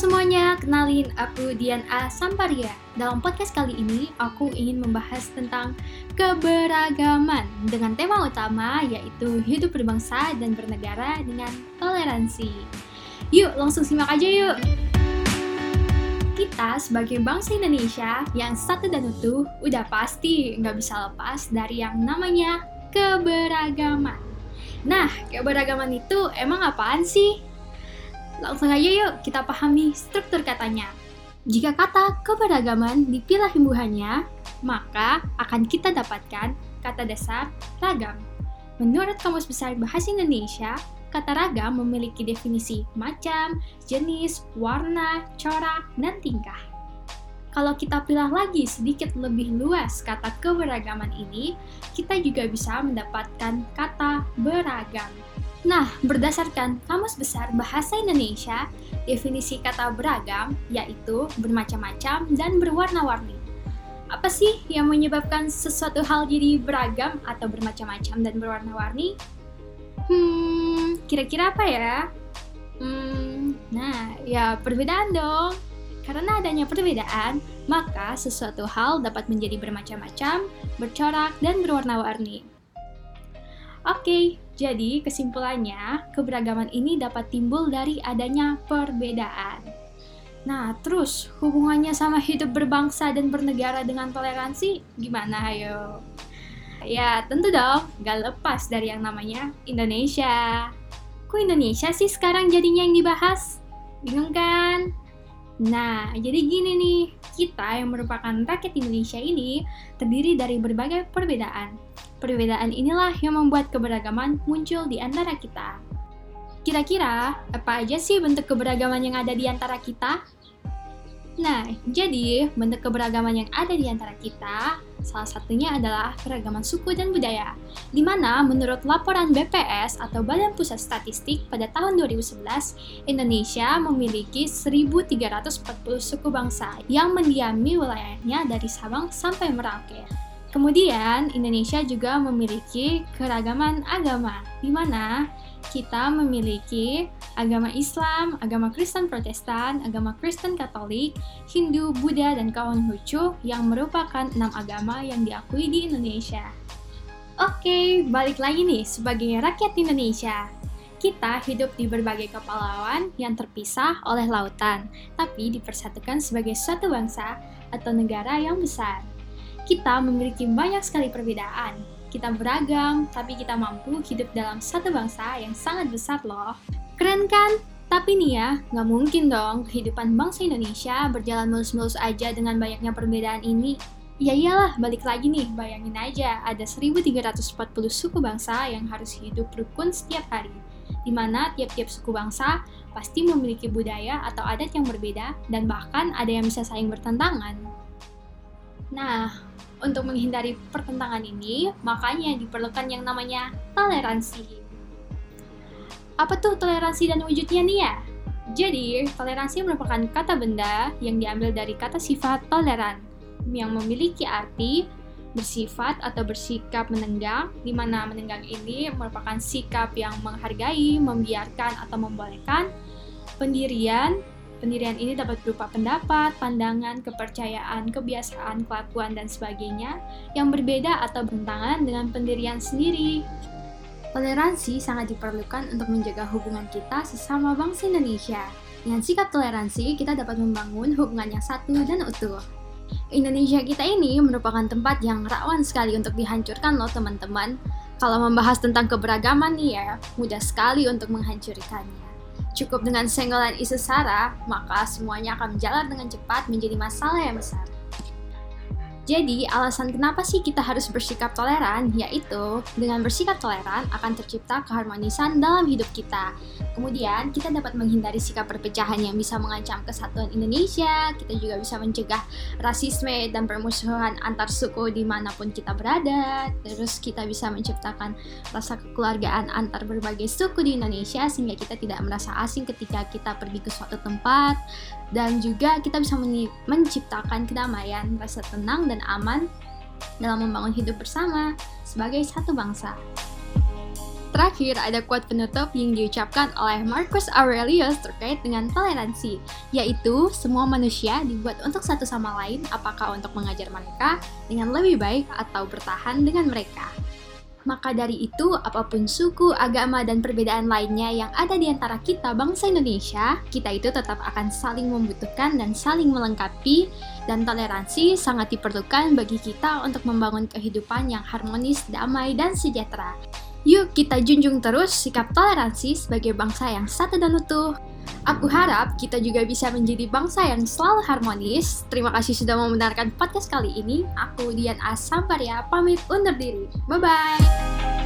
Semuanya, kenalin aku Dian A. Samparia. Dalam podcast kali ini, aku ingin membahas tentang keberagaman dengan tema utama yaitu hidup berbangsa dan bernegara dengan toleransi. Yuk, langsung simak aja yuk! Kita sebagai bangsa Indonesia yang satu dan utuh udah pasti nggak bisa lepas dari yang namanya keberagaman. Nah, keberagaman itu emang apaan sih? Langsung aja yuk kita pahami struktur katanya. Jika kata keberagaman dipilah imbuhannya, maka akan kita dapatkan kata dasar ragam. Menurut Kamus Besar Bahasa Indonesia, kata ragam memiliki definisi macam, jenis, warna, corak, dan tingkah. Kalau kita pilih lagi sedikit lebih luas kata keberagaman ini, kita juga bisa mendapatkan kata beragam. Nah, berdasarkan Kamus Besar Bahasa Indonesia, definisi kata beragam yaitu bermacam-macam dan berwarna-warni. Apa sih yang menyebabkan sesuatu hal jadi beragam atau bermacam-macam dan berwarna-warni? Hmm, kira-kira apa ya? Hmm, nah, ya perbedaan dong. Karena adanya perbedaan, maka sesuatu hal dapat menjadi bermacam-macam, bercorak, dan berwarna-warni. Oke, jadi kesimpulannya, keberagaman ini dapat timbul dari adanya perbedaan. Nah, terus hubungannya sama hidup berbangsa dan bernegara dengan toleransi gimana ayo? Ya, tentu dong, gak lepas dari yang namanya Indonesia. Kok Indonesia sih sekarang jadinya yang dibahas? Bingung kan? Nah, jadi gini nih, kita yang merupakan rakyat Indonesia ini terdiri dari berbagai perbedaan. Perbedaan inilah yang membuat keberagaman muncul di antara kita. Kira-kira, apa aja sih bentuk keberagaman yang ada di antara kita? Nah, jadi bentuk keberagaman yang ada di antara kita, salah satunya adalah keragaman suku dan budaya, di mana menurut laporan BPS atau Badan Pusat Statistik pada tahun 2011, Indonesia memiliki 1.340 suku bangsa yang mendiami wilayahnya dari Sabang sampai Merauke. Kemudian, Indonesia juga memiliki keragaman agama, di mana kita memiliki agama Islam, agama Kristen Protestan, agama Kristen Katolik, Hindu, Buddha, dan Konghucu yang merupakan enam agama yang diakui di Indonesia. Oke, balik lagi nih sebagai rakyat Indonesia. Kita hidup di berbagai kepulauan yang terpisah oleh lautan, tapi dipersatukan sebagai suatu bangsa atau negara yang besar kita memiliki banyak sekali perbedaan. Kita beragam, tapi kita mampu hidup dalam satu bangsa yang sangat besar loh. Keren kan? Tapi nih ya, nggak mungkin dong kehidupan bangsa Indonesia berjalan mulus-mulus aja dengan banyaknya perbedaan ini. Ya iyalah, balik lagi nih, bayangin aja ada 1340 suku bangsa yang harus hidup rukun setiap hari. Di mana tiap-tiap suku bangsa pasti memiliki budaya atau adat yang berbeda dan bahkan ada yang bisa saling bertentangan. Nah, untuk menghindari pertentangan ini, makanya diperlukan yang namanya toleransi. Apa tuh toleransi dan wujudnya nih ya? Jadi, toleransi merupakan kata benda yang diambil dari kata sifat toleran, yang memiliki arti bersifat atau bersikap menenggang, di mana menenggang ini merupakan sikap yang menghargai, membiarkan, atau membolehkan pendirian, Pendirian ini dapat berupa pendapat, pandangan, kepercayaan, kebiasaan, kelakuan, dan sebagainya yang berbeda atau bertentangan dengan pendirian sendiri. Toleransi sangat diperlukan untuk menjaga hubungan kita sesama bangsa Indonesia. Dengan sikap toleransi, kita dapat membangun hubungan yang satu dan utuh. Indonesia kita ini merupakan tempat yang rawan sekali untuk dihancurkan loh teman-teman. Kalau membahas tentang keberagaman nih ya, mudah sekali untuk menghancurkannya. Cukup dengan senggolan isu sara, maka semuanya akan berjalan dengan cepat menjadi masalah yang besar. Jadi, alasan kenapa sih kita harus bersikap toleran, yaitu dengan bersikap toleran akan tercipta keharmonisan dalam hidup kita. Kemudian, kita dapat menghindari sikap perpecahan yang bisa mengancam kesatuan Indonesia, kita juga bisa mencegah rasisme dan permusuhan antar suku di mana pun kita berada, terus kita bisa menciptakan rasa kekeluargaan antar berbagai suku di Indonesia sehingga kita tidak merasa asing ketika kita pergi ke suatu tempat, dan juga kita bisa menciptakan kedamaian, rasa tenang dan aman dalam membangun hidup bersama sebagai satu bangsa. Terakhir, ada quote penutup yang diucapkan oleh Marcus Aurelius terkait dengan toleransi, yaitu semua manusia dibuat untuk satu sama lain, apakah untuk mengajar mereka dengan lebih baik atau bertahan dengan mereka. Maka dari itu, apa pun suku, agama, dan perbedaan lainnya yang ada di antara kita bangsa Indonesia, kita itu tetap akan saling membutuhkan dan saling melengkapi, dan toleransi sangat diperlukan bagi kita untuk membangun kehidupan yang harmonis, damai, dan sejahtera. Yuk kita junjung terus sikap toleransi sebagai bangsa yang satu dan utuh. Aku harap kita juga bisa menjadi bangsa yang selalu harmonis. Terima kasih sudah membenarkan podcast kali ini. Aku Dian Asamparia pamit undur diri. Bye-bye!